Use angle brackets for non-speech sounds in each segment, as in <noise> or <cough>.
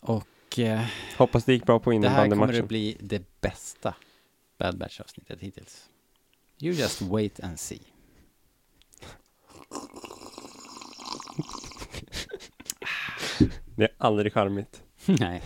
Och eh, Hoppas det gick bra på det här kommer innebandymatchen. att bli det bästa Bad Batch-avsnittet hittills. You just wait and see. <laughs> Det är aldrig charmigt. <laughs> Nej.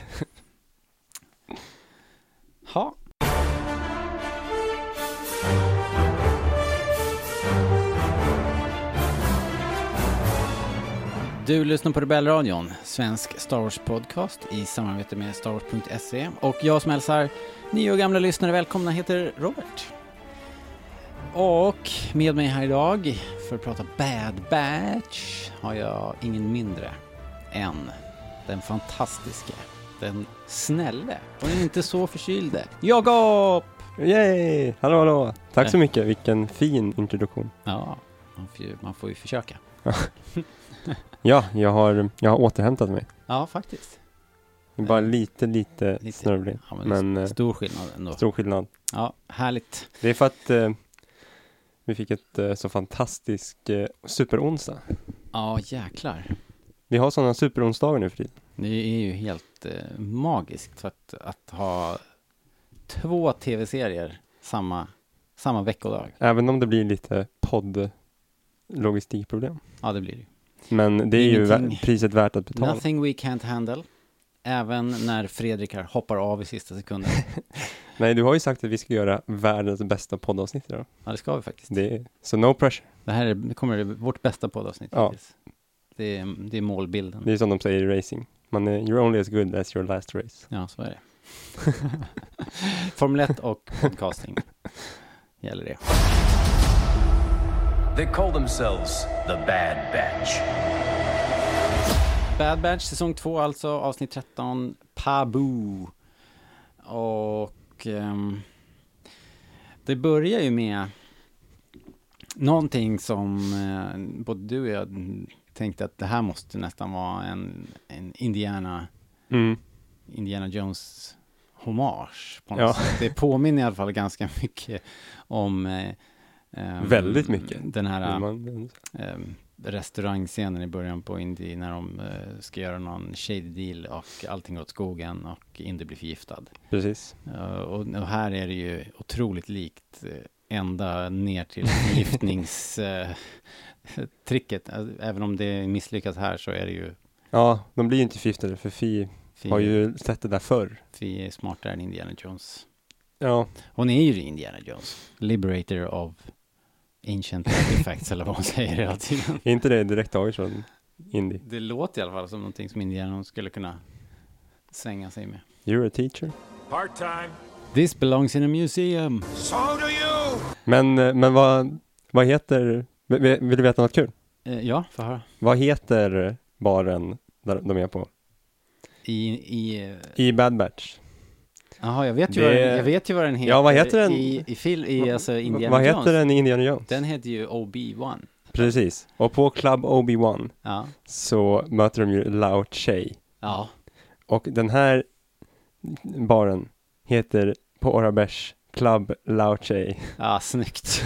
Du lyssnar på Rebellradion, svensk Star Wars-podcast i samarbete med Star Wars.se. Och jag som hälsar nya och gamla lyssnare välkomna heter Robert. Och med mig här idag för att prata Bad Batch har jag ingen mindre än den fantastiske, den snälle och den inte så förkylde Jakob! Yay! Hallå, hallå! Tack så Eh. mycket, vilken fin introduktion. Ja, man får ju, man får ju försöka. <laughs> <laughs> Ja, jag har, jag har återhämtat mig. Ja, faktiskt. Bara lite, lite, Lite. snörvlig. Ja, men, Men, eh, stor skillnad ändå. Stor skillnad. Ja, härligt. Det är för att eh, vi fick ett eh, så fantastiskt eh, superonsdag. Ja, jäklar. Vi har sådana superonsdagar nu för tiden. Det är ju helt eh, magiskt för att, att ha två tv-serier samma, samma veckodag. Även om det blir lite podd-logistikproblem. Ja, det blir det. Men det är ju Ingenting. vä- priset värt att betala. Nothing we can't handle. Även när Fredrik hoppar av i sista sekunden. <laughs> Nej, du har ju sagt att vi ska göra världens bästa poddavsnitt idag. Ja, det ska vi faktiskt. Det är, så no pressure. Det här är, det kommer bli vårt bästa poddavsnitt Ja. Det är, det är målbilden. Det är som de säger i racing. Man är, you're only as good as your last race. Ja, så är det. <laughs> Formel 1 och podcasting <laughs> gäller det. They call themselves the Bad Batch. Bad Batch säsong 2 alltså, avsnitt 13, Pabu. Och ehm, det börjar ju med någonting som eh, både du och jag tänkte att det här måste nästan vara en, en Indiana, Mm. Indiana Jones hommage på något Ja. sätt. Det påminner i alla fall ganska <laughs> mycket om eh, ehm, Väldigt mycket. Den här Man, eh, restaurangscenen i början på Indy när de eh, ska göra någon shady deal och allting går åt skogen och Indy blir förgiftad. precis. Eh, och, och här är det ju otroligt likt eh, ända ner till förgiftningstricket. Tricket. <laughs> Även om det misslyckas här så är det ju Ja, de blir ju inte förgiftade för Fi Fi, har ju sett det där förr. Fi är smartare än Indiana Jones. Ja, Hon är ju Indiana Jones. Liberator of ancient artifacts eller vad hon säger hela tiden. är inte det direkt taget från Indy? Det låter i alla fall som någonting som Indiana skulle kunna svänga sig med. You're a teacher. Part-time. This belongs in a museum. So do you! Men, eh, men vad, vad heter, vill vill du veta något kul? Eh, ja, få höra. Vad heter baren där de är på? I, i, eh, I Bad Batch. Jaha, jag vet ju, Det- vad den, jag vet ju vad den heter. Ja, vad heter den? I, i, fil, i alltså Indiana vad Jones. heter den i Indiana Jones? Den heter ju OB-1. Precis. Och på Club Obi-Wan Ja, så möter de ju Lao Che. ja. Och den här baren heter på Orabesh Club Lao Che. ja snyggt.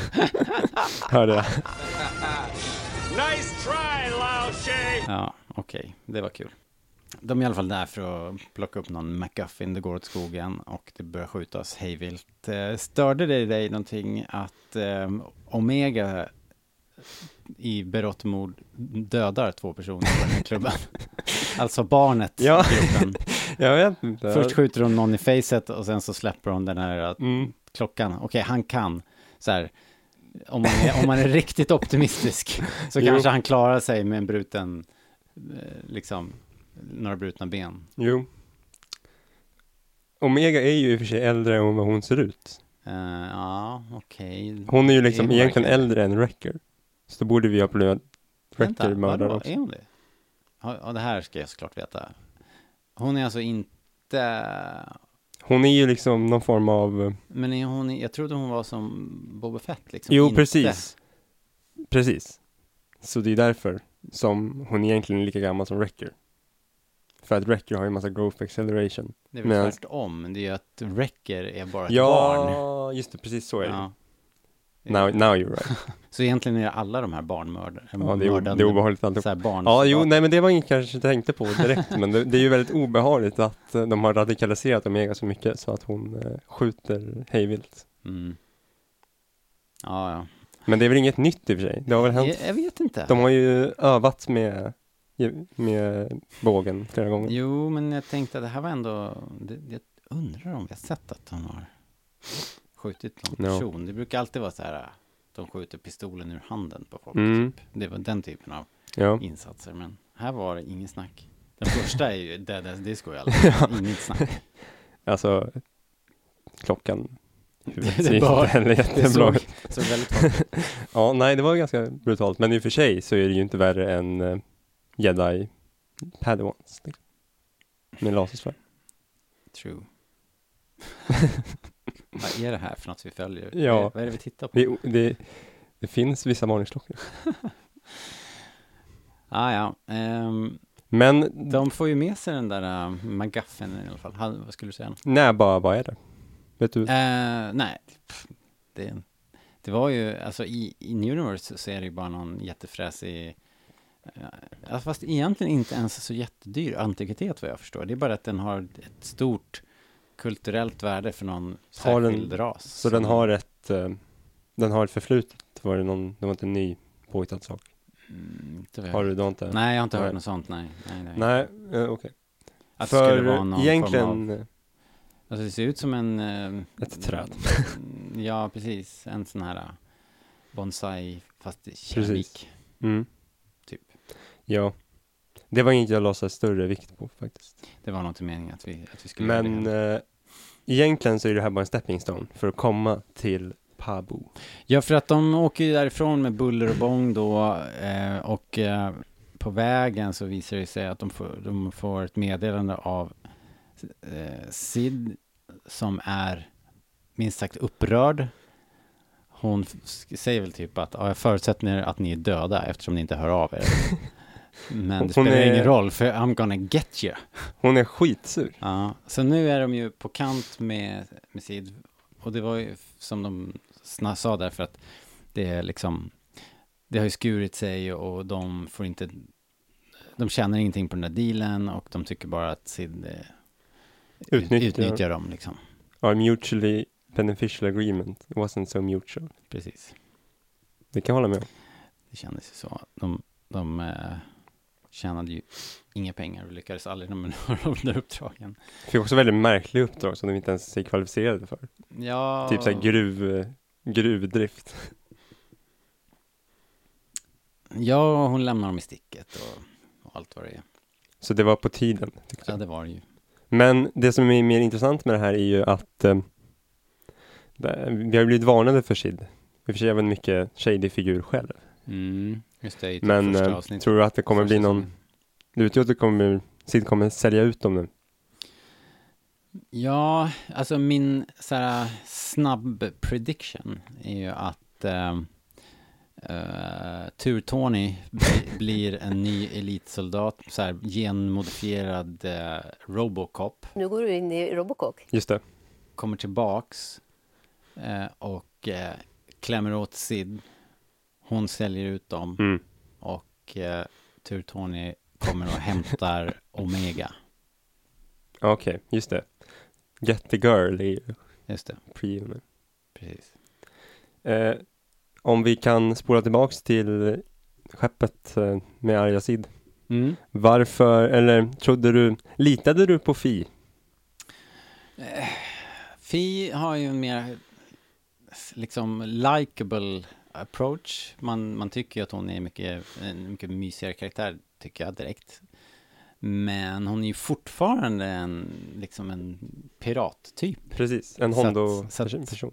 <laughs> Hörde jag? <laughs> Nice try, Lao Shay! Ja, okej, det var kul. De är i alla fall där för att plocka upp någon MacGuffin, det går åt skogen och det börjar skjutas hejvilt. Eh, Störde det dig någonting att eh, Omega i berått mord dödar två personer på den här klubben? <laughs> alltså barnet Ja. i gruppen. <laughs> Jag vet inte. Först skjuter de någon i facet och sen så släpper de den här Mm. klockan, okej, han kan, så här, om man är, om man är <laughs> riktigt optimistisk, så kanske han klarar sig med en bruten, eh, liksom, några brutna ben. Jo. Omega är ju i och för sig äldre än vad hon ser ut. Eh, ja, okej. Hon är ju liksom Är egentligen verkligen- äldre än Wrecker. Så då borde vi ha Vänta, Wrecker mördare också. Är hon det? Ja, det här ska jag såklart veta. Hon är alltså inte, Hon är ju liksom någon form av, men är hon, jag trodde hon var som Boba Fett liksom. jo inte. precis. Precis. Så det är därför som hon egentligen är lika gammal som Wrecker. För att Wrecker har ju en massa growth acceleration. Det är väl Men- tvärtom, det är ju att Wrecker är bara ett Ja, barn. just det, precis så är det. Ja. Now, now you're right. <laughs> Så egentligen är det alla de här barnmördare, Ja, det är, det är obehagligt alltihop. så här barn. Ja, jo, nej men det var inget kanske tänkte på direkt, men det, det är ju väldigt obehagligt att eh, de har radikaliserat Omega så mycket så att hon eh, skjuter hejvilt. Mm. Ja, ja. Men det är väl inget nytt i och för sig. Det har väl hänt. Jag, jag vet inte. De har ju övat med, med bågen flera gånger. Jo, men jag tänkte att det här var ändå, det, jag undrar om vi har sett att de har skjutit någon Ja. person. Det brukar alltid vara så här, de skjuter pistolen ur handen på folk. Mm. Typ. Det var den typen av Ja. insatser, men här var det ingen snack. Den <laughs> första är ju Dead as Disco i alla fall, inget snack. <laughs> Alltså, klockan. <laughs> Det inte bara- Det såg, såg väldigt ut. Ja, nej, det var ganska brutalt. Men i och för sig så är det ju inte värre än uh, jedi padawans. Liksom. Med lasersvärd. True. Vad är det här för något vi följer? <laughs> Ja. Vad är det vi tittar på? Det, det, det finns vissa varningsklockor. <laughs> Ah, ja, ehm, Men de får ju med sig den där uh, McGuffen i alla fall. Han, vad skulle du säga? nej, bara vad är det? Vet du? Eh, nej, pff, det, det var ju, alltså i, i New Universe så är det ju bara någon jättefräsig, fast egentligen inte ens så jättedyr antikvitet vad jag förstår. Det är bara att den har ett stort kulturellt värde för någon Har den- särskild ras. Så den har ett, eh, den har ett förflutet? Var det någon, det var inte en ny påhittad sak? Mm, Har du, har inte? Nej, jag har inte Nej. hört något sånt, nej. nej, nej. Nej, eh, okej. Att det skulle För vara någon egentligen, form av, eh, alltså det ser ut som en... eh, Ett träd. mm, <laughs> ja, precis. En sån här uh, bonsai, fast keramik. mm, Typ. Ja. Det var inget jag la större vikt på faktiskt. Det var nog inte meningen att vi, att vi skulle göra Men det. eh, egentligen så är det här bara en stepping stone för att komma till Pabu. Ja, för att de åker ju därifrån med buller och bång då eh, och eh, på vägen så visar det sig att de får, de får ett meddelande av eh, Sid som är minst sagt upprörd. Hon säger väl typ att ja, jag förutsätter att ni är döda eftersom ni inte hör av er. <laughs> Men det Hon spelar är- ingen roll för I'm gonna get you. Hon är skitsur. Ja, så nu är de ju på kant med, med Sid. Och det var ju som de sa där för att det är liksom, det har ju skurit sig och de får inte, de tjänar ingenting på den där dealen och de tycker bara att Sid eh, ut- Utnyttjar. utnyttjar dem liksom. Our mutually beneficial agreement wasn't so mutual. Precis. Det kan jag hålla med om. Det kändes ju så. De, de eh, tjänade ju inga pengar och lyckades aldrig med <laughs> några av de där uppdragen. Fick också väldigt märkliga uppdrag som de inte ens är kvalificerade för. Ja, Typ såhär gruv, gruvdrift. ja, hon lämnar dem i sticket och, och allt vad det är. Så det var på tiden. Ja, det var det ju. Men det som är mer intressant med det här är ju att eh, vi har blivit varnade för Sid. I och för sig är han en mycket shady figur själv. Mm, just det, i typ Men eh, tror du att det kommer Första bli någon, du ju att det kommer, Sid kommer sälja ut dem nu. Ja, alltså min så här, snabb prediction är ju att uh, Tur-Tony bli- <laughs> blir en ny elitsoldat, så här genmodifierad eh, Robocop, Nu går du in i Robocop. Just det. kommer tillbaks eh, och eh, klämmer åt Sid. Hon säljer ut dem Mm. och uh, Tur-Tony kommer och hämtar <laughs> Omega. Okej, just det. Get the girl är ju Just det, pre precis. eh, Om vi kan spola tillbaks till skeppet eh, med arga Sid. Mm. Varför, eller trodde du, litade du på Fi? Fi har ju en mer liksom likable approach. Man, man tycker ju att hon är mycket, en mycket mysigare karaktär, tycker jag direkt. Men hon är ju fortfarande en, liksom en pirattyp. Precis, en Hondo-person.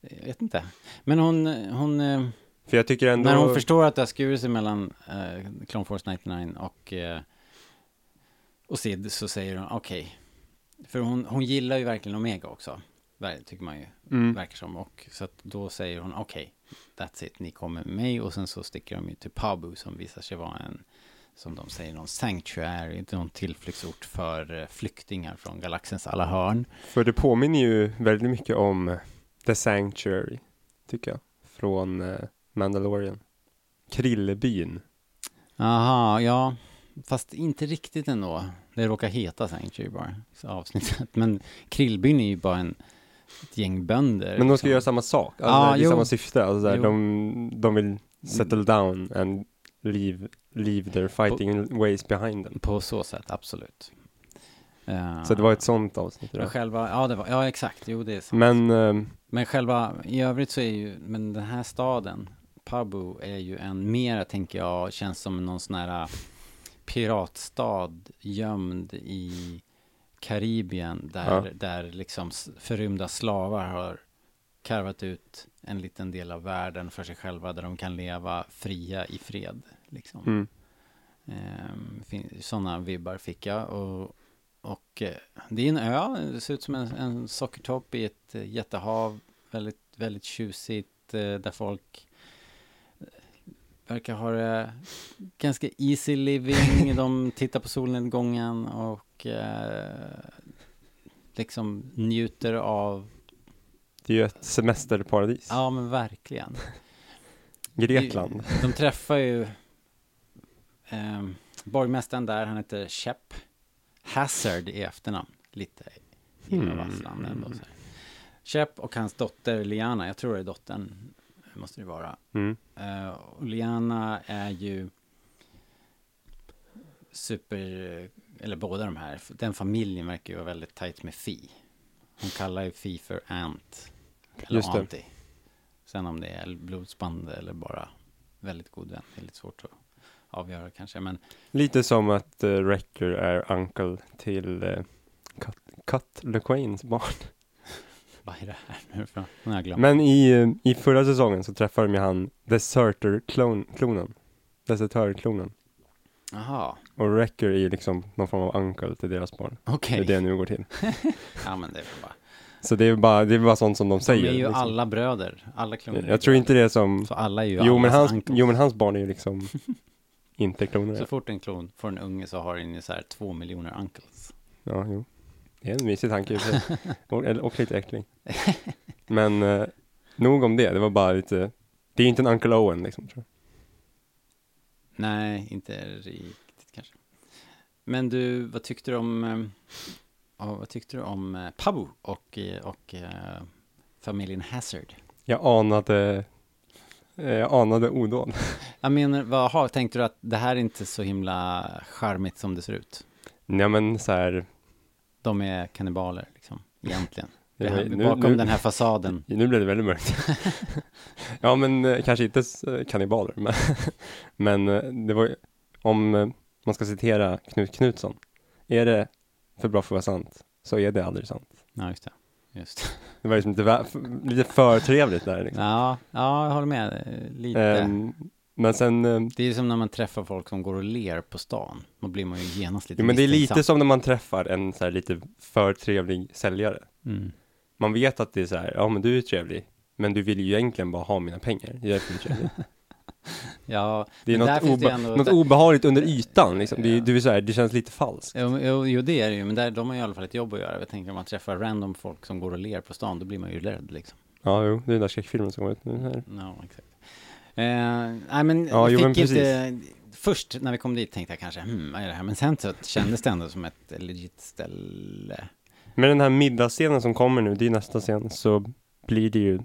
Jag vet inte. Men hon, hon eh, För jag tycker ändå... när hon förstår att det har skurit sig mellan eh, Clone Force 99 och, eh, och Sid så säger hon okej. För hon, hon gillar ju verkligen Omega också. Tycker man ju, Mm. verkar som. Och så att då säger hon okej, that's it, ni kommer med mig. Och sen så sticker de ju till Pabu som visar sig vara en, som de säger, någon sanctuary, inte någon tillflyktsort för eh, flyktingar från galaxens alla hörn. För det påminner ju väldigt mycket om The Sanctuary, tycker jag. Från eh, Mandalorian. Krillebyn. Aha, ja. Fast inte riktigt ändå. Det råkar heta Sanctuary bara, avsnittet. Men Krillbyn är ju bara en, ett gäng bönder. Men de ska som- göra samma sak. Alltså, det är jo. samma syfte. Alltså, där, de, de vill settle down and leave, leave their fighting ways behind them. På så sätt, absolut. Eh, Så det var ett sånt avsnitt. Men själva, ja, det var, ja exakt, jo det är sant. Men, Men ehm, själva, i övrigt så är ju, men den här staden, Pabu, är ju en mer, tänker jag, känns som någon sån här piratstad gömd i Karibien där, Ja. där liksom förrymda slavar har karvat ut en liten del av världen för sig själva där de kan leva fria i fred. Liksom. mm, Sådana vibbar fick jag. Och, och eh, det är en ö, det ser ut som en, en sockertopp i ett eh, jättehav. Väldigt, väldigt tjusigt eh, där folk verkar ha det ganska easy living. <laughs> De tittar på solnedgången och eh, liksom njuter av, det är ju ett semesterparadis. ja men verkligen. <laughs> Grekland. De träffar ju eh, borgmästaren där, han heter Shep Hazard i efternamn. Lite illavarslande ändå. Så här. Shep och hans dotter Liana, jag tror det är dottern, måste det vara. Mm. Eh, och Liana är ju super, eller båda de här, den familjen verkar ju vara väldigt tajt med Fi. Hon kallar ju Fi för Ant. Eller Just det. Auntie. Sen om det är blodsband eller bara väldigt god vän, det är lite svårt att avgöra kanske. Men Lite som att uh, Wrecker är uncle till uh, Cut, Cut LeQuains barn. <laughs> vad är det här nu för? Glömt. Men i, i förra säsongen så träffade de ju han Deserter-klonen. Desertör-klonen. Jaha, Och Wrecker är ju liksom någon form av uncle till deras barn. okej. Det är det nu går till. <laughs> Ja men det är väl bara. Så det är bara, det är bara sånt som de De säger. är ju liksom. alla bröder, alla kloner. Jag tror inte det är som... Så alla är ju Jo men, hans, uncles. jo men hans barn är ju liksom <laughs> inte kloner. Så fort en klon får en unge så har den ju så här två miljoner uncles. Ja, jo. Det är en mysig tanke och <laughs> och, lite äcklig. Men eh, nog om det, det var bara lite... Det är inte en Uncle Owen liksom, tror jag. Nej, inte riktigt kanske. Men du, vad tyckte du om, eh, vad tyckte du om eh, Pabu och, eh, och eh, familjen Hazard? Jag anade... Jag anade odåd. <laughs> Jag menar, vad har, tänkte du att det här är inte så himla charmigt som det ser ut? Nej men så här... De är kannibaler, liksom, egentligen. <laughs> det här, bakom den här fasaden. <laughs> Nu blev det väldigt mörkt. <laughs> ja men eh, kanske inte eh, kannibaler, men, men eh, det var om man ska citera Knut Knutsson. Är det för bra för att vara sant, så är det aldrig sant. Ja, just det. Just. Det var liksom lite, lite för trevligt där liksom. Ja, ja, jag håller med. Lite. Ehm, men sen, eh, Det är som när man träffar folk som går och ler på stan. Då blir man ju genast lite jo, men det är lite som när man träffar en så här lite för trevlig säljare. Mm. Man vet att det är så här, ja men du är trevlig, men du vill ju egentligen bara ha mina pengar. Det är är trevlig. <laughs> Ja, Det är något, det obe- ändå- något obehagligt under ytan liksom. Det, är, du är så här, det känns lite falskt. Jo, jo, jo, det är det ju, men där, de har ju i alla fall ett jobb att göra. Jag tänker om man träffar random folk som går och ler på stan, då blir man ju rädd liksom. Ja, jo, det är den där skräckfilmen som går ut nu här. Ja, exakt. Eh, nej, men Ja, jag jo, fick men inte... Först när vi kom dit tänkte jag kanske, hmm, vad är det här? Men sen så kändes det ändå som ett legit ställe. Men den här middagsscenen som kommer nu, det är nästa scen, så blir det ju,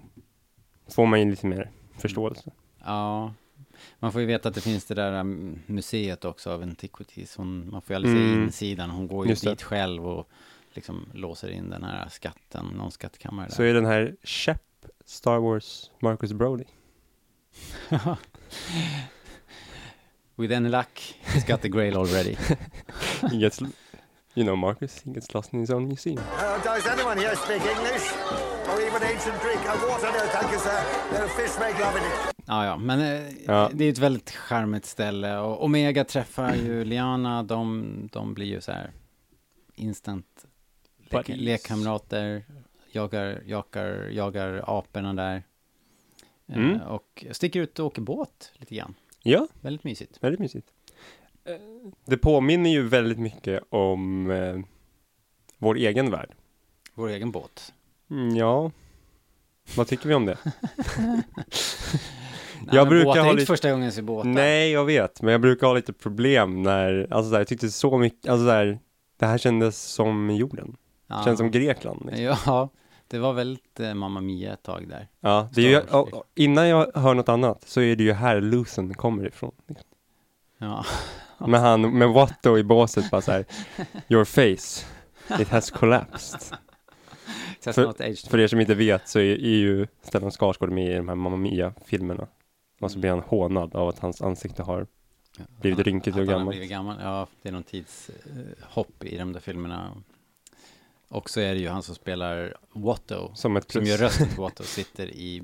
får man ju lite mer förståelse. Ja, man får ju veta att det finns det där um, museet också av Antiquities. Hon, man får ju aldrig se Mm. insidan. Hon går ju Just det. dit själv och liksom låser in den här skatten, någon skattkammare där. Så är den här Shep Star Wars Marcus Brody. <laughs> With any luck, he's got the grail already. He gets, you know, Marcus, he gets lost in his own museum. Uh, does anyone here speak English? Or even ancient Greek? Uh, water no, thank you, sir. Uh, fish make love in it. Ja, ja, men eh, Ja. det är ett väldigt charmigt ställe och Omega träffar ju Liana, de, de blir ju så här instant lek, lekkamrater, jagar, jagar, jagar aporna där. Eh, Mm. Och sticker ut och åker båt lite grann. Ja, Väldigt mysigt. väldigt mysigt. Eh, Det påminner ju väldigt mycket om eh, vår egen värld. Vår egen båt. Mm, ja, vad tycker vi om det? <laughs> Nej, Jag brukar båt, det är ha inte lite- första gången jag ser båtar. Nej, jag vet, men jag brukar ha lite problem när, alltså så här, jag tyckte så mycket, alltså så här, det här kändes som jorden. Ja. Känns som Grekland. Liksom. Ja, det var väldigt eh, Mamma Mia ett tag där. Ja, det är ju, Star Wars, och- och innan jag hör något annat så är det ju här Lusen kommer ifrån. Liksom. Ja, <laughs> Med han, med Watto i båset bara så här, your face, it has collapsed. <laughs> Test För- not aged. För er som inte vet så är, är ju Stellan Skarsgård med i de här Mamma Mia-filmerna. Och så blir han hånad av att hans ansikte har blivit rynkigt och gammalt. Ja, det är någon tidshopp i de där filmerna. Och så är det ju han som spelar Watto, som ett som gör rösten till <laughs> Watto, sitter i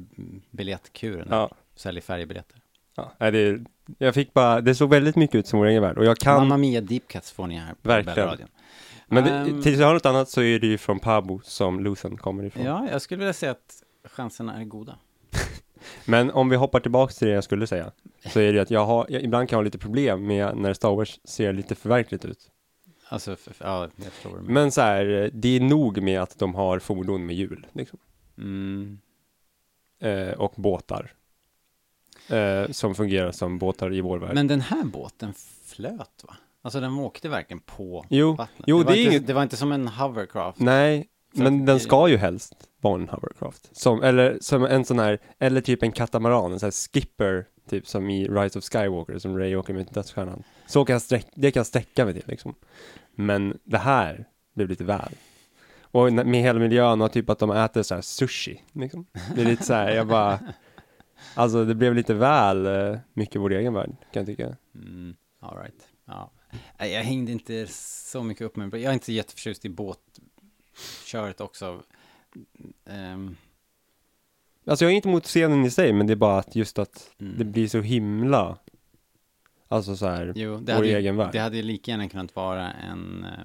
biljettkuren, Ja, säljer färgbiljetter. ja. Det, jag fick bara, det såg väldigt mycket ut som vår egen värld. Och jag kan, Mamma Mia Deep Cuts får ni här på Verkligen. Men det, Ehm, tills jag hör något annat så är det ju från Pabo som Lusen kommer ifrån. Ja, jag skulle vilja säga att chanserna är goda. <laughs> Men om vi hoppar tillbaka till det jag skulle säga, så är det att jag har, jag, ibland kan jag ha lite problem med när Star Wars ser lite förverkligt ut. Alltså, f- f- ja, jag förstår menar. Men så här, det är nog med att de har fordon med hjul, liksom. Mm. eh, och båtar. Eh, som fungerar som båtar i vår värld. Men den här båten flöt, va? Alltså den åkte verkligen på Jo, vattnet. jo, det, var det är inte, inget- det var inte som en hovercraft. Nej, men den ska ju helst en hovercraft. Som, eller som en sån här, eller typ en katamaran, en sån här skipper, typ som i Rise of Skywalker, som Ray åker med dödsstjärnan. Så kan jag sträck, det kan jag sträcka mig till liksom. Men det här blev lite väl. Och med hela miljön och typ att de äter så här sushi, liksom. Det är lite så här, jag bara, <laughs> alltså det blev lite väl eh, mycket vår egen värld, kan jag tycka. Mm, all right. Ja. Jag hängde inte så mycket upp med Jag är inte jätteförtjust i båtköret också. Ehm, Alltså jag är inte emot scenen i sig, men det är bara att just att mm. det blir så himla, alltså så här, Jo, det vår hade, ju, egen värld. det hade ju lika gärna kunnat vara en, eh,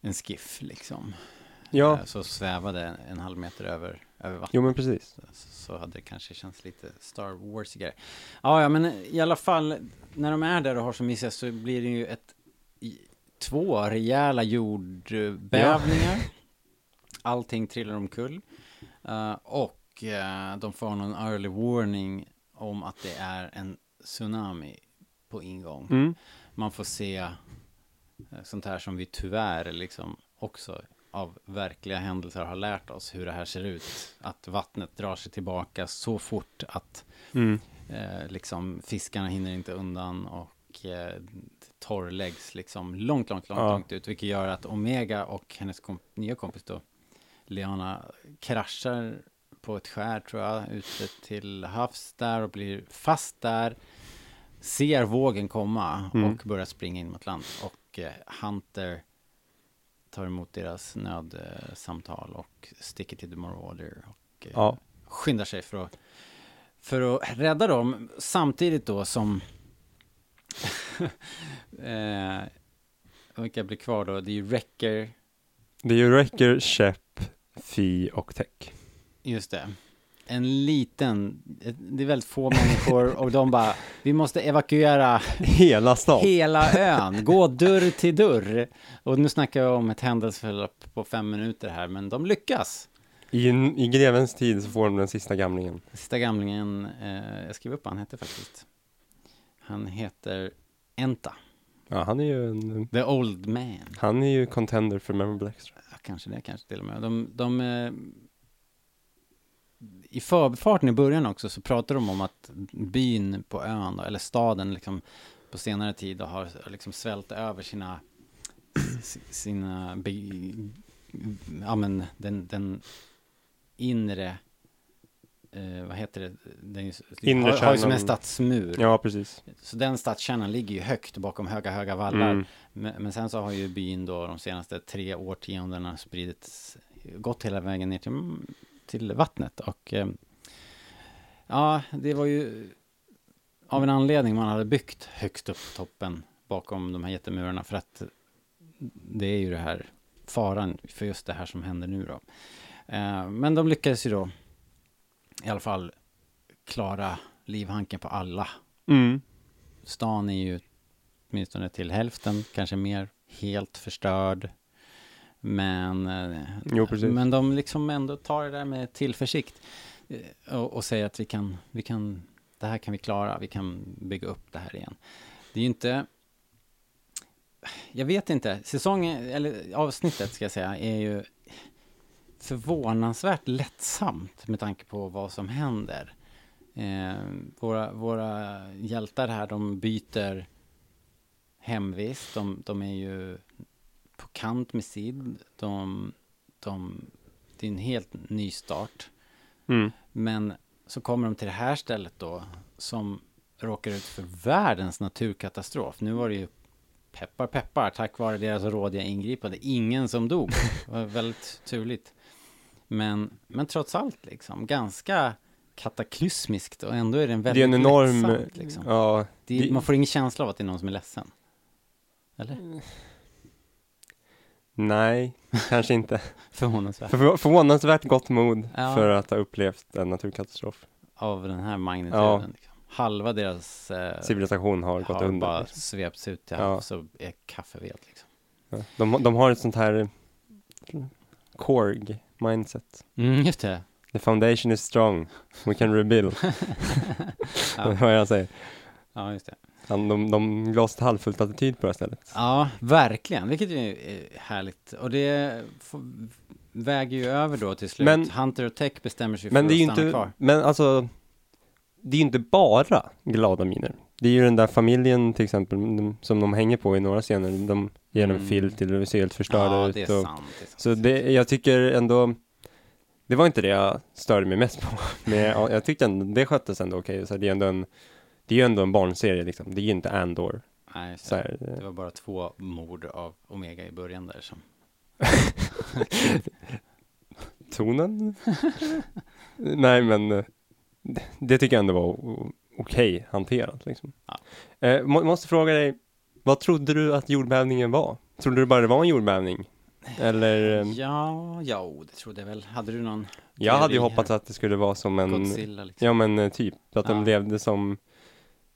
en skiff liksom. ja, Eh, Så svävade en halv meter över, över vattnet. jo men precis. Så, så hade det kanske känts lite Star Warsigare. Ja, ja, men i alla fall, när de är där och har så mysigt så blir det ju ett, två rejäla jordbävningar. <laughs> Allting trillar omkull. Eh, och eh, de får någon early warning om att det är en tsunami på ingång. Mm. Man får se eh, sånt här som vi tyvärr liksom också av verkliga händelser har lärt oss hur det här ser ut. Att vattnet drar sig tillbaka så fort att Mm. eh, liksom fiskarna hinner inte undan och eh, torrläggs liksom långt, långt, långt, Ja. långt ut. Vilket gör att Omega och hennes komp- nya kompis då, Leana, kraschar på ett skär tror jag, ute till havs där och blir fast där. Ser vågen komma Mm. och börjar springa in mot land. Och eh, Hunter tar emot deras nödsamtal och sticker till The Marauder och eh, Ja. skyndar sig för att, för att rädda dem. Samtidigt då som <laughs> eh, vilka blir kvar då? Det är ju Wrecker, Det är ju Wrecker, Shep, Fi och Tech. just det. En liten, det är väldigt få människor <laughs> och de bara, vi måste evakuera Hela stan. hela <laughs> ön, gå dörr till dörr. Och nu snackar jag om ett händelseförlopp på fem minuter här, men de lyckas. I, I grevens tid så får de den sista gamlingen. Sista gamlingen, eh, jag skrev upp vad han hette faktiskt. Han heter Enta, Ja, han är ju en, The Old Man. han är ju contender för Memorable Extra. Ja, kanske det, kanske till och med. De, de, eh, I förbifarten i början också så pratar de om att byn på ön, då, eller staden liksom, på senare tid har liksom svält över sina, sina, be, ja men den, den inre eh, vad heter det, den är ju, Inre har, har ju som en stadsmur. Ja, precis. Så den stadskärnan ligger ju högt bakom höga, höga vallar. Mm. Men, men sen så har ju byn då de senaste tre årtiondena spridits, gått hela vägen ner till, till vattnet. Och eh, ja, det var ju av en anledning man hade byggt högst upp på toppen bakom de här jättemurarna. För att det är ju det här faran för just det här som händer nu då. Eh, men de lyckades ju då i alla fall klara livhanken på alla Mm. stan är ju åtminstone till hälften, kanske mer, helt förstörd. Men, eh, Jo, men de liksom ändå tar det där med tillförsikt eh, och, och säger att vi kan, vi kan, det här kan vi klara, vi kan bygga upp det här igen. Det är ju inte, jag vet inte, säsongen, eller avsnittet ska jag säga, är ju förvånansvärt lättsamt med tanke på vad som händer. Eh, våra, våra hjältar här, de byter hemvist. De, de är ju på kant med Sid. De, de, det är en helt ny start. Mm. Men så kommer de till det här stället då, som råkar ut för världens naturkatastrof. Nu var det ju peppar peppar, tack vare deras rådiga ingripande, ingen som dog. <laughs> Det var väldigt turligt. Men, men trots allt liksom, ganska kataklysmiskt och ändå är det en Det är väldigt en enorm, lättsamt, liksom. ja, det, det- Man får ingen känsla av att det är någon som är ledsen. Eller? nej, kanske inte. <laughs> Förvånansvärt. För, förvånansvärt gott mod Ja. för att ha upplevt en naturkatastrof. Av den här magnituden. Ja. Liksom. Halva deras eh, Civilisation har gått har under. bara liksom. svepts ut till Ja. havs och är kaffeved. Liksom. Ja. De, de har ett sånt här Korg mindset. Mm, just det. The foundation is strong, we can rebuild. <laughs> Ja. <laughs> Vad jag säger. Ja, just det. Han, de, de glas halvfullt attityd på det här stället. Ja, verkligen. Vilket är härligt. Och det får, väger ju över då till slut. Men- Hunter och Tech bestämmer sig Men för det är att stanna inte, kvar. men alltså, det är ju inte bara glada miner. Det är ju den där familjen till exempel, de, som de hänger på i några scener. De ger en Mm. filt till och ser helt förstörda Ja, ut. det är och, sant. Det är sant. Så det, jag tycker ändå, det var inte det jag störde mig mest på. <laughs> Men jag, jag tyckte ändå, det sköttes ändå okej. Så det är ändå en, det är ju ändå en barnserie liksom. Det är ju inte Andor. Nej, Så det. här, det var bara två mord av Omega i början där som... <laughs> tonen? <laughs> Nej, men eh, det- det tycker jag ändå var okej hanterat liksom. Ja. Eh, må, måste fråga dig, vad trodde du att jordbävningen var? Trodde du bara det var en jordbävning? Eller? Ja, ja, det trodde jag väl. Hade du någon jag hade ju hoppats här? att det skulle vara som en, Godzilla liksom? ja men eh, typ, att de Ja. levde som,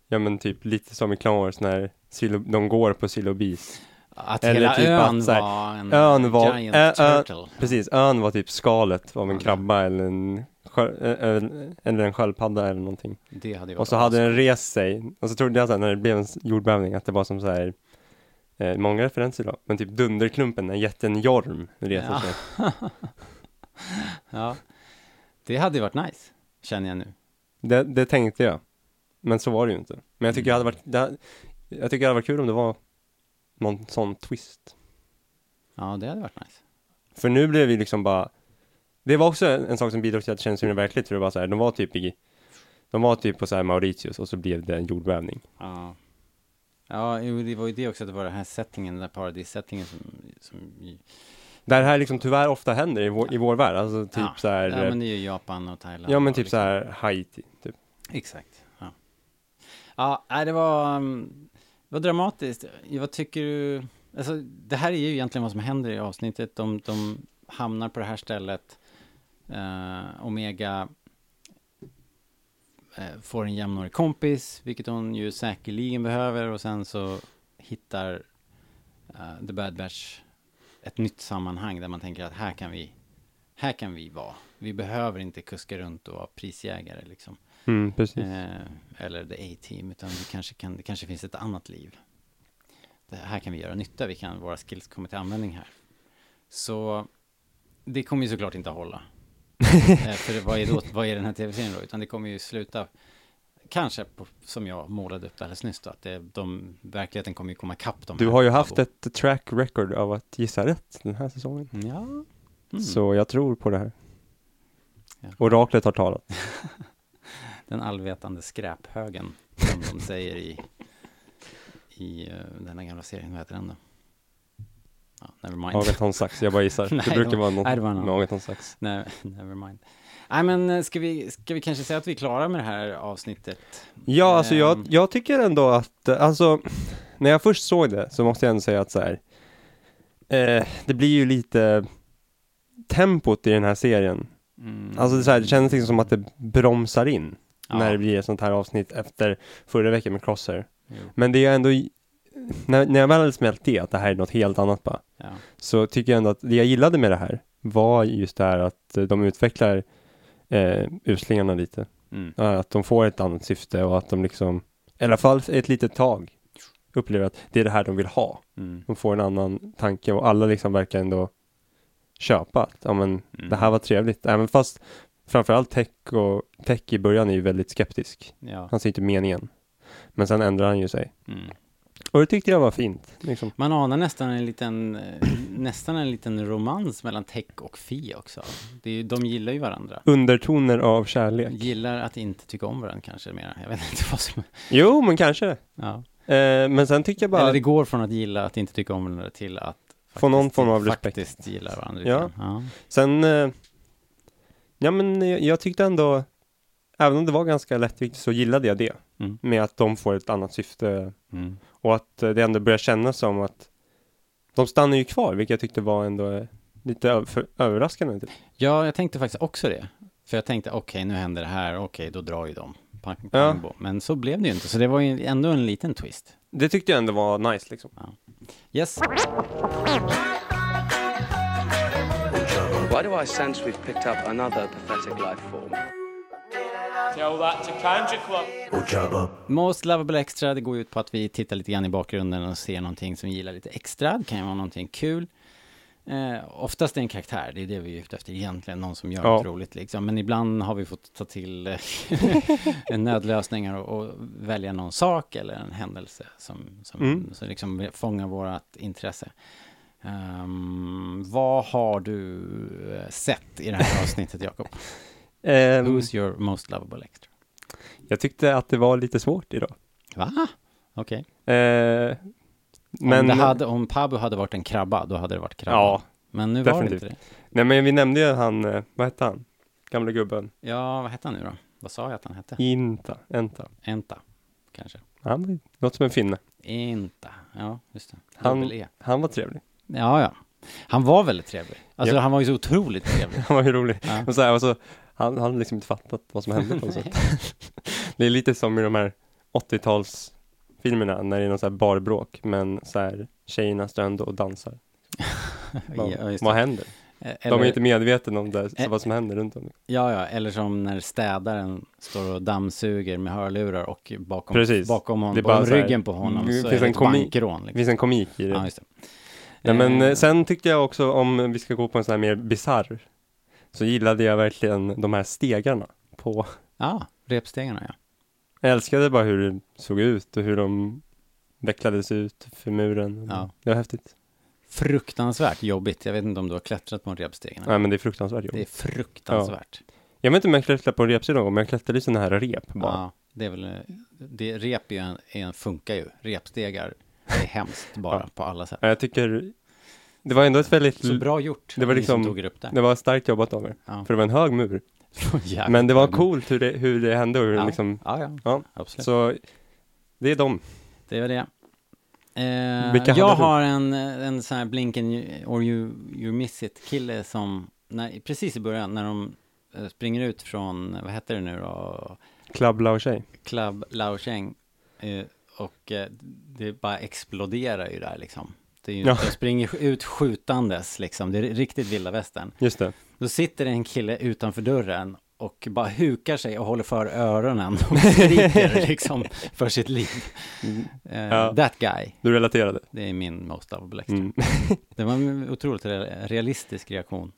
ja men typ lite som i Clone Wars när Silo, de går på Silobis. Att eller hela typ ön att här, var en ön var- giant ö- ö- turtle. Precis, ön var typ skalet av en krabba eller en, eller en sköldpadda eller någonting. Det hade Och så hade den rest sig, och så trodde jag så här, när det blev en jordbävning att det var som så här eh, Många referenser då, men typ Dunderklumpen, när jätten Jorm reser Ja. sig. <laughs> Ja, det hade ju varit nice, känner jag nu. Det, det tänkte jag, men så var det ju inte. Men jag tycker det hade varit, det, hade- jag tycker det hade varit kul om det var någon sån twist. Ja, det hade varit nice. För nu blev vi liksom bara, det var också en, sak som bidrog till att det kändes så himla verkligt, för det var så här, de var typ i, de var typ på så här Mauritius och så blev det en jordbävning. Ja. Ja, jo, det var ju det också, att det var den här settingen, den där paradissettingen som, som Det här liksom tyvärr ofta händer i vår, i vår värld, alltså typ ja. så här, Ja, eh, men det är ju Japan och Thailand. ja men typ så liksom- här Haiti, typ. Exakt. Ja, ja nej, det var, um, det var dramatiskt. Vad tycker du? Alltså, det här är ju egentligen vad som händer i avsnittet. De, de hamnar på det här stället. Eh, Omega eh, får en jämnårig kompis, vilket hon ju säkerligen behöver. Och sen så hittar eh, The Bad Batch ett nytt sammanhang där man tänker att här kan vi, här kan vi vara. Vi behöver inte kuska runt och vara prisjägare liksom. Mm, eller the A-team, utan vi kanske kan, det kanske finns ett annat liv. Det här kan vi göra nytta, vi kan, våra skills kommer till användning här. Så det kommer ju såklart inte att hålla. <laughs> eh, för vad, är då, vad är den här tv-serien då? Utan det kommer ju sluta, kanske på, som jag målade upp alldeles nyss då, att det, de, verkligheten kommer ju komma ikapp dem Du här. har ju haft ett track record av att gissa rätt den här säsongen. Ja. Mm. Så jag tror på det här. Ja. Oraklet har talat. <laughs> Den allvetande skräphögen, som de säger i, i uh, denna gamla serien. Vad heter den då? Ja, never mind. Agaton Sax, jag bara gissar. <laughs> Nej, det brukar vara nej, det var något någon. med. Nej, never mind. Nej, men eh, ska vi, ska vi kanske säga att vi är klara med det här avsnittet? Ja, alltså jag, Ehm. jag tycker ändå att, eh, alltså, när jag först såg det så måste jag ändå säga att så här, eh, det blir ju lite tempot i den här serien. Mm. Alltså det, så här, det känns liksom som att det bromsar in Ja. när det blir ett sånt här avsnitt efter förra veckan med Crosshair. Jo, Men det är ändå, när, när jag väl hade smält det, att det här är något helt annat bara, ja. så tycker jag ändå att det jag gillade med det här var just det här att eh, de utvecklar eh, uslingarna lite. Mm. Att de får ett annat syfte och att de liksom, i alla fall ett litet tag, upplever att det är det här de vill ha. Mm. De får en annan tanke och alla liksom verkar ändå köpa att, ja men Mm. det här var trevligt. Även fast framförallt Tech och Tech i början är ju väldigt skeptisk. Ja. Han ser inte meningen. Men sen ändrar han ju sig. Mm. Och det tyckte jag var fint. Liksom. Man anar nästan en liten, eh, nästan en liten romans mellan Tech och Fi också. Det är, ju- de gillar ju varandra. Undertoner av kärlek. Gillar att inte tycka om varandra kanske mer. Jag vet inte vad som... Jo, men kanske. Ja. Eh, men sen tycker jag bara, Eller det går från att gilla att inte tycka om varandra till att Få någon form av respekt. Faktiskt gilla varandra Ja. ja. sen, eh, ja men jag, jag tyckte ändå, även om det var ganska lättviktigt så gillade jag det. Mm. Med att de får ett annat syfte Mm. och att eh, det ändå börjar kännas som att de stannar ju kvar, vilket jag tyckte var ändå eh, lite överraskande. Typ. Ja, jag tänkte faktiskt också det. För jag tänkte, okej, nu händer det här, okej, då drar ju de. Pang, pang, Ja. Men så blev det ju inte, så det var ju ändå en liten twist. Det tyckte jag ändå var nice liksom. Yes. Why do I sense we've picked up another pathetic life form? Tell that to Kanja Club. Most Lovable Extra, det går ut på att vi tittar lite grann i bakgrunden och ser någonting som vi gillar lite extra. Det kan ju vara någonting kul. Eh, oftast är det en karaktär, det är det vi är ute efter egentligen, någon som gör Ja. något roligt liksom. Men ibland har vi fått ta till eh, <laughs> nödlösningar och, och välja någon sak eller en händelse som, som, Mm. som liksom fångar vårt intresse. Ehm, vad har du eh, sett i det här avsnittet, Jakob? Ehm, Who's your most lovable extra? jag tyckte att det var lite svårt idag. Va? Okej. Eh, men, om, det hade, om Pabu hade varit en krabba, då hade det varit krabba. Ja, Men nu var det definitivt. inte det. nej men vi nämnde ju han, eh, vad hette han? Gamla gubben. Ja, vad hette han nu då? Vad sa jag att han hette? Inta, Enta. Enta, kanske. Han låter som en finne. Inte. Ja, just det. Han- E. Han var trevlig. Ja, ja. Han var väldigt trevlig. Alltså, Ja. han var ju så otroligt trevlig. <laughs> Han var ju rolig. Ja. Och så här, och så, han han hade liksom inte fattat vad som hände på något sätt. <laughs> Det är lite som i de här 80-talsfilmerna när det är någon så här barbråk men så här tjejerna står ändå och dansar. <laughs> Vad, ja, vad det. händer? Eh, De är inte medvetna om det, så Eh. vad som händer runt om. Ja, ja, eller som när städaren står och dammsuger med hörlurar och bakom, Precis. bakom honom, Det bakom här- ryggen på honom det så finns är det ett bankrån. Det Liksom. finns en komik i det. Ja, just det. Nej, men eh, sen tyckte jag också, om vi ska gå på en sån här mer bizarr, så gillade jag verkligen de här stegarna på, Ja, repstegarna ja. jag älskade bara hur det såg ut och hur de vecklades ut för muren. Ja. Det var häftigt. Fruktansvärt jobbigt. Jag vet inte om du har klättrat på en repstegen. Nej men det är fruktansvärt Det är jobbigt. fruktansvärt. Jag vet inte om jag klättrade på en repsteg någon gång, men jag klättrade i sådana här rep bara. Ja, det är väl, det, rep är en, är en, funkar ju. Repstegar är hemskt bara Ja. på alla sätt. Ja, Jag tycker, det var ändå ett väldigt, Så bra gjort. Det var liksom- tog upp där. det var starkt jobbat av er. Ja. För det var en hög mur. <laughs> Men det var coolt hur det, hur det hände och hur det Ja. liksom, Ja, ja, ja. absolut. Så det är de. Det var det. Eh, jag har en, en sån här blinken or you, you miss it kille som, när, precis i början när de eh, springer ut från, vad heter det nu då, Club Lao Tjej. Club Laocheng eh, och eh, det bara exploderar ju där liksom. Det är ju, Ja. De springer ut skjutandes liksom, det är riktigt vilda västern. Just det. Då sitter det en kille utanför dörren och bara hukar sig och håller för öronen och <laughs> skriker liksom för sitt liv. Eh, Ja. That guy, Du relaterade. det är min most lovable extra. Mm. <laughs> Det var en otroligt re- realistisk reaktion.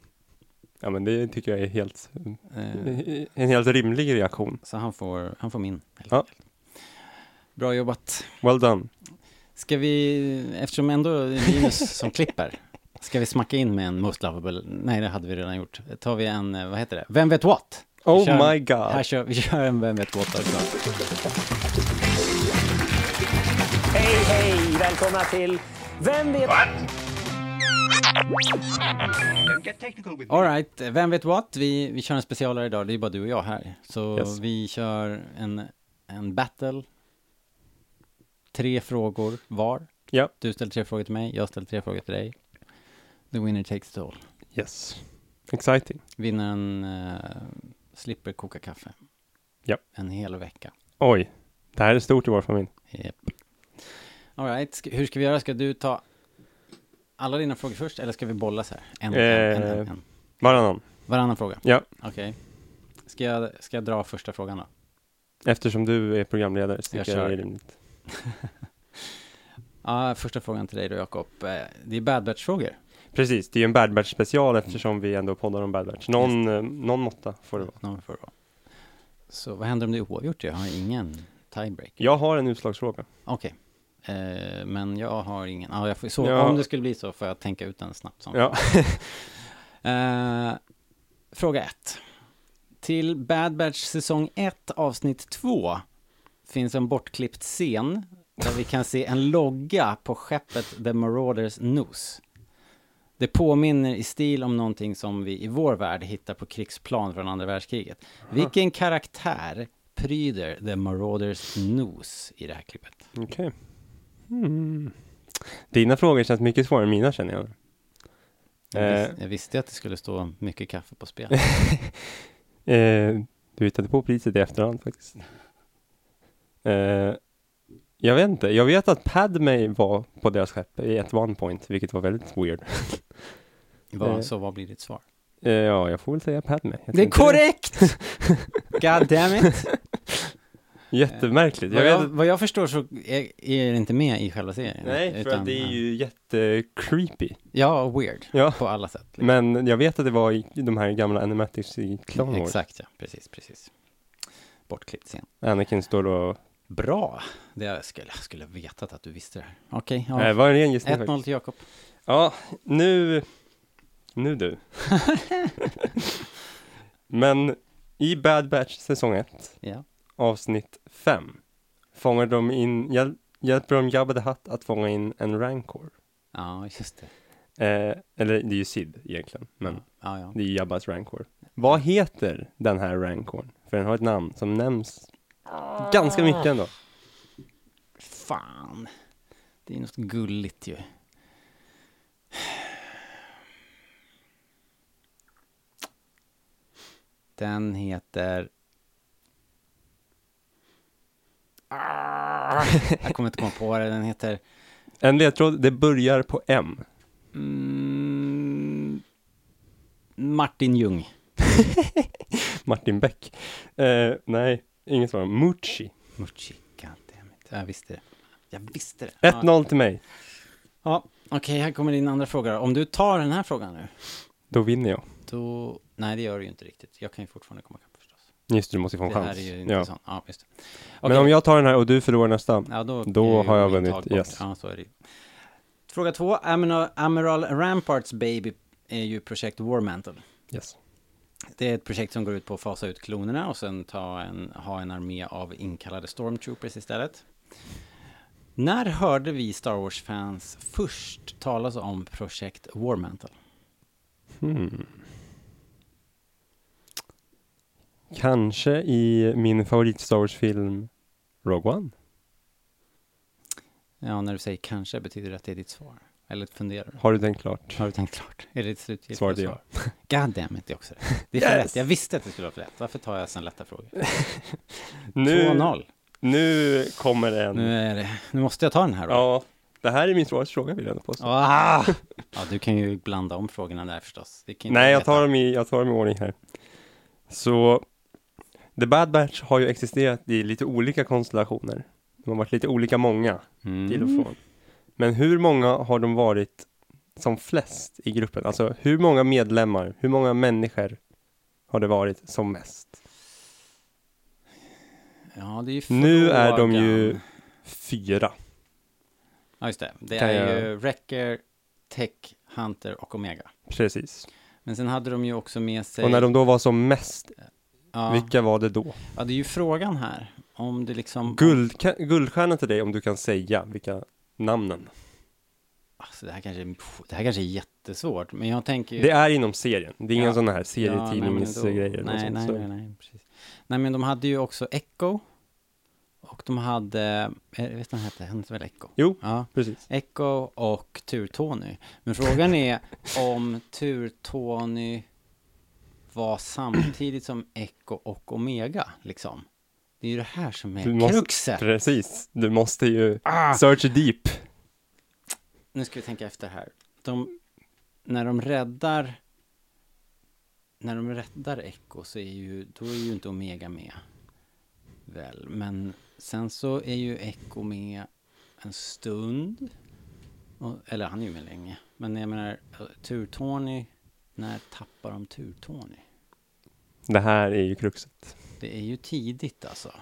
Ja men det tycker jag är helt, Eh, en helt rimlig reaktion. så han får, han får min. Helt Ja. enkelt. Bra jobbat. Well done. Ska vi, eftersom ändå Linus som klipper, Ska vi smacka in med en Most Lovable? Nej, det hade vi redan gjort. Tar vi en, eh, vad heter det? Vem vet what? Vi Oh kör, my god. Här kör, vi kör en Vem vet what också. Hej, hej! Välkomna till Vem vet... Alright, Vem vet what? Vi, vi kör en specialare idag, det är bara du och jag här. Så Yes. vi kör en, en battle. Tre frågor var. Ja. Du ställer tre frågor till mig, jag ställer tre frågor till dig. The winner takes it all. Yes. Exciting. Vinnaren uh, slipper koka kaffe. Ja. En hel vecka. Oj. Det här är stort i vår familj. Yep. Alright, ska, hur ska vi göra? Ska du ta alla dina frågor först, eller ska vi bolla så här? En, en, en, en, Eh. en. Varannan. Varannan fråga? Ja. Okej. Ska, jag, ska jag dra första frågan då? Eftersom du är programledare så tycker jag, det är rimligt. <laughs> Ja, första frågan till dig då Jakob. Eh, Det är Bad Batch-frågor. Precis, det är ju en Bad Batch special eftersom vi ändå poddar om Bad Batch. Någon, eh, någon måtta får det vara. Någon får det vara. Så vad händer om det är oavgjort? Jag har ingen tiebreak. Jag har en utslagsfråga. Okej. Eh, men jag har ingen. Ja, jag får, så Ja. om det skulle bli så får jag tänka ut den snabbt. Som. Ja. <laughs> Eh, fråga 1. Till Bad Batch säsong 1 avsnitt 2 finns en bortklippt scen där vi kan se en logga på skeppet The Marauders Nos. Det påminner i stil om någonting som vi i vår värld hittar på krigsplan från andra världskriget. Vilken karaktär pryder The Marauders Nos i det här klippet? Okej. Hmm. Dina frågor känns mycket svårare än mina känner jag. Jag, Eh. vis- jag visste att det skulle stå mycket kaffe på spel. <laughs> Eh, du hittade på priset i efterhand faktiskt. Eh, jag vet inte, jag vet att Padme var på deras skepp i ett one point, vilket var väldigt weird. <laughs> Vad, Eh. så vad blir ditt svar? Eh, ja, jag får väl säga Padme. Jag Det är korrekt! <laughs> God damn it! <laughs> Jättemärkligt. Jag Vad jag, vad jag förstår så är, är det inte med i själva serien. nej, för utan, att det är ja. ju jättecreepy. Ja, weird. Ja. På alla sätt. liksom. Men jag vet att det var i de här gamla animatics i Clone Wars. Exakt, ja. Precis, precis. Bortklippt scen. Anakin står och... Bra! Det jag skulle, jag skulle ha vetat att du visste det här. Okej, ja. Nej, var en ren gissning 1-0 faktiskt. till Jakob. Ja, nu... Nu du. <laughs> Men i Bad Batch säsong 1 Ja. avsnitt 5 fångar de in, hjäl, hjälper de Jabba the Hutt att fånga in en Rancor. Ja, just det. Eh, eller det är ju Sid egentligen, men Ja, ja. det är Jabbas Rancor. Vad heter den här Rancorn? För den har ett namn som nämns ganska mycket ändå. Fan. Det är något gulligt ju. Den heter... Ah, jag kommer inte komma på det. Den heter... En ledtråd, det börjar på M. Mm, Martin Ljung. <laughs> Martin Beck. Eh, nej, inget svar. Mucci. Mucci, goddammit. Jag visste det. Jag visste det. 1-0 till mig. Ja, okej, här kommer din andra fråga. Om du tar den här frågan nu, Då vinner jag. då... Nej, det gör du ju inte riktigt. Jag kan ju fortfarande komma ikapp förstås. Just det, du måste få en Det chans. här är ju inte ja. Ja, just det. Men Okej. om jag tar den här och du förlorar nästa. Ja, då, Då har jag vunnit, yes. Ja, så är det ju. Fråga två. Amiral Ramparts Baby är ju projekt War Mantle. Yes. Det är ett projekt som går ut på att fasa ut klonerna och sen ta en, ha en armé av inkallade stormtroopers istället. När hörde vi Star Wars-fans först talas om projekt War Mantle? Hmm. Kanske i min favorit Star Wars-film Rogue One. Ja, när du säger kanske betyder det att det är ditt svar. Eller funderar du? Har du tänkt klart? Har du tänkt klart? Är det ditt slutgiltiga Svaret är svar? <laughs> God damn it, det är också det. Det är för Yes! rätt. Jag visste att det skulle vara för rätt. Varför tar jag sån lätta frågor? <laughs> Nu, 2-0. nu kommer en. Nu, är det, nu måste jag ta den här då. Ja, det här är min svåraste fråga vill jag ändå påstå. Ah! <laughs> Ja, du kan ju blanda om frågorna där förstås. Det Nej, jag tar, dem i, jag tar dem i ordning här. Så, The Bad Batch har ju existerat i lite olika konstellationer. De har varit lite olika många Mm. till och från. Men hur många har de varit som flest i gruppen? Alltså hur många medlemmar, hur många människor har det varit som mest? Ja, det är ju Nu är de frågan. ju fyra. Ja, just det. Det Kan är jag- ju Wrecker, Tech, Hunter och Omega. Precis. Men sen hade de ju också med sig... Och när de då var som mest, ja, vilka var det då? ja, det är ju frågan här. Om det liksom... Guld, guldstjärna till dig om du kan säga vilka namnen. Alltså, det, här kanske, det här kanske är jättesvårt, men jag tänker ju... Det är inom serien, det är inga Ja. sådana här Ja, serietidningsgrejer. då- nej, nej, nej, nej, precis. Nej, men de hade ju också Echo. Och de hade, eh, vet du vad han hette? Hette väl Echo? Jo. Ja, Precis. Echo och Tur-Tony. Men frågan är <laughs> om Tur-Tony var samtidigt som Echo och Omega, liksom. Det är ju det här som är Du måste- kruxet. Precis, du måste ju Ah! search deep. Nu ska vi tänka efter här. De, när de räddar när de räddar Echo så är ju, då är ju inte Omega med. Väl, men sen så är ju Echo med en stund. Och, eller han är ju med länge. Men jag menar, Tur-Tony, när tappar de Tur-Tony? Det här är ju kruxet. Det är ju tidigt alltså.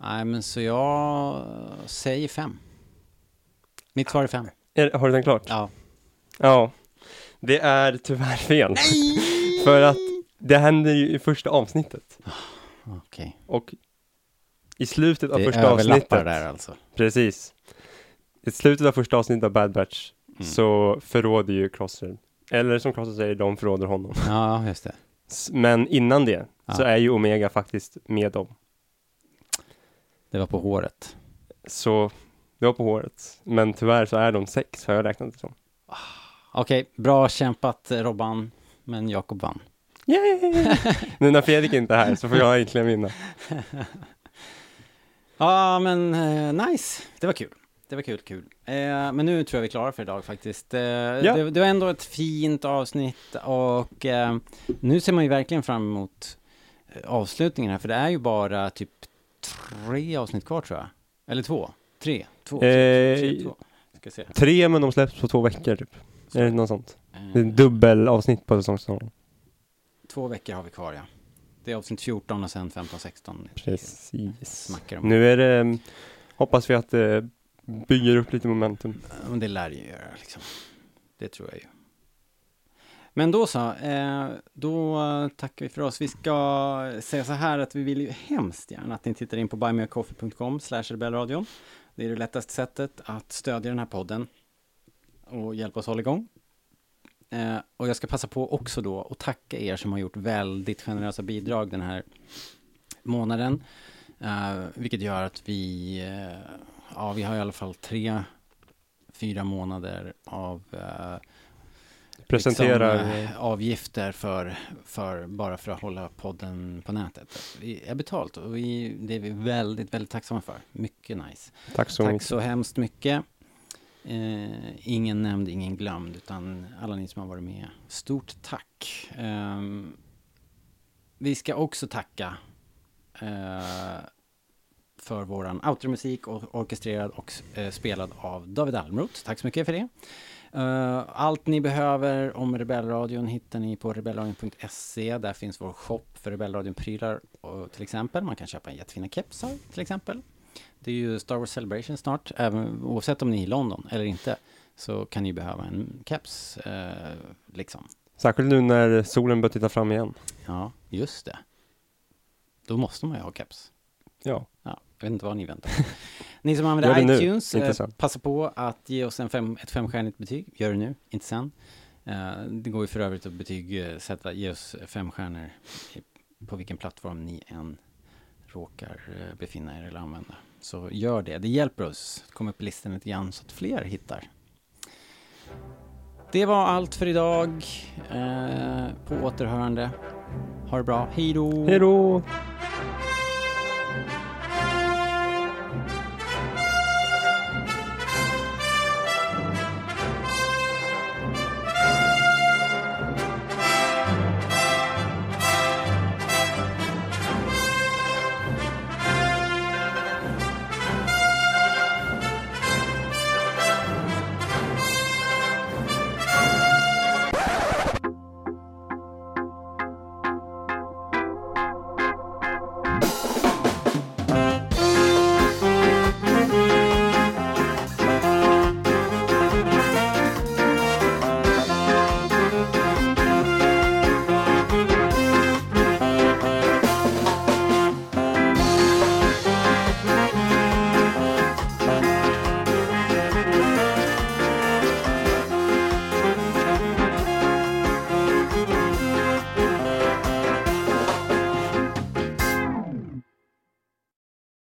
Nej, men så jag säger fem. Mitt svar är fem. Är, har du tänkt klart? Ja. Ja. Det är tyvärr fel. <laughs> För att det händer ju i första avsnittet. Okej. Och i slutet av Det första överlappar avsnittet. där alltså. Precis. I slutet av första avsnittet av Bad Batch Mm. så förråder ju Crosser. Eller som Crosser säger, de förråder honom. Ja, just det. Men innan det så Ja. är ju Omega faktiskt med dem. Det var på håret. Så det var på håret. Men tyvärr så är de sex, har jag räknat det som. Okej, bra kämpat eh, Robban, men Jakob vann. Yay! <laughs> nu när Fredrik inte är här så får jag äntligen vinna. <laughs> Ja, men eh, nice. Det var kul. Det var kul, kul. Eh, men nu tror jag vi är klara för idag faktiskt. Eh, det, det var ändå ett fint avsnitt och eh, nu ser man ju verkligen fram emot eh, avslutningen här, för det är ju bara typ tre avsnitt kvar tror jag. Eller två? Tre? Två? Eh, tre, tre, två. Ska se. Tre men de släpps på två veckor typ. Är det något sånt? Det är Eh, dubbelavsnitt på säsongsäsongen. två veckor har vi kvar ja. Det är avsnitt 14 och sen 15, 16. Precis. Nu är det, hoppas vi att bygger upp lite momentum. Men det lär ju göra liksom. Det tror jag ju. Men då så, eh, då tackar vi för oss. Vi ska säga så här att vi vill ju hemskt gärna att ni tittar in på buymeacoffee.com slash rebellradion. Det är det lättaste sättet att stödja den här podden och hjälpa oss hålla igång. Eh, och jag ska passa på också då att tacka er som har gjort väldigt generösa bidrag den här månaden. Eh, vilket gör att vi, ja vi har i alla fall tre, fyra månader av eh, Presentera, liksom, eh, avgifter för, för, bara för att hålla podden på nätet. Vi är betalt och vi, det är vi väldigt, väldigt tacksamma för. Mycket nice. tack så Tack mycket. så hemskt mycket. Eh, ingen nämnd, ingen glömd, utan alla ni som har varit med. Stort tack. Ehm, vi ska också tacka eh, för våran outro-musik och orkestrerad och eh, spelad av David Almroth. Tack så mycket för det. Eh, allt ni behöver om Rebellradion hittar ni på rebellradion.se. Där finns vår shop för Rebellradion-prylar och till exempel. Man kan köpa jättefina kepsar till exempel. Det är ju Star Wars Celebration snart, även, oavsett om ni är i London eller inte, så kan ni behöva en keps, eh, liksom. Särskilt nu när solen börjar titta fram igen. Ja, just det. Då måste man ju ha keps. Ja, jag vet inte vad ni väntar. <laughs> Ni som använder iTunes, eh, passa på att ge oss en fem, ett femstjärnigt betyg. Gör det nu, inte sen. Eh, det går ju för övrigt att betygsätta, ge oss fem stjärnor i- på vilken plattform ni än råkar eh, befinna er eller använda. Så gör det, det hjälper oss att komma upp i listan lite grann så att fler hittar. Det var allt för idag. Eh, på återhörande. Ha det bra, hej då! hej då!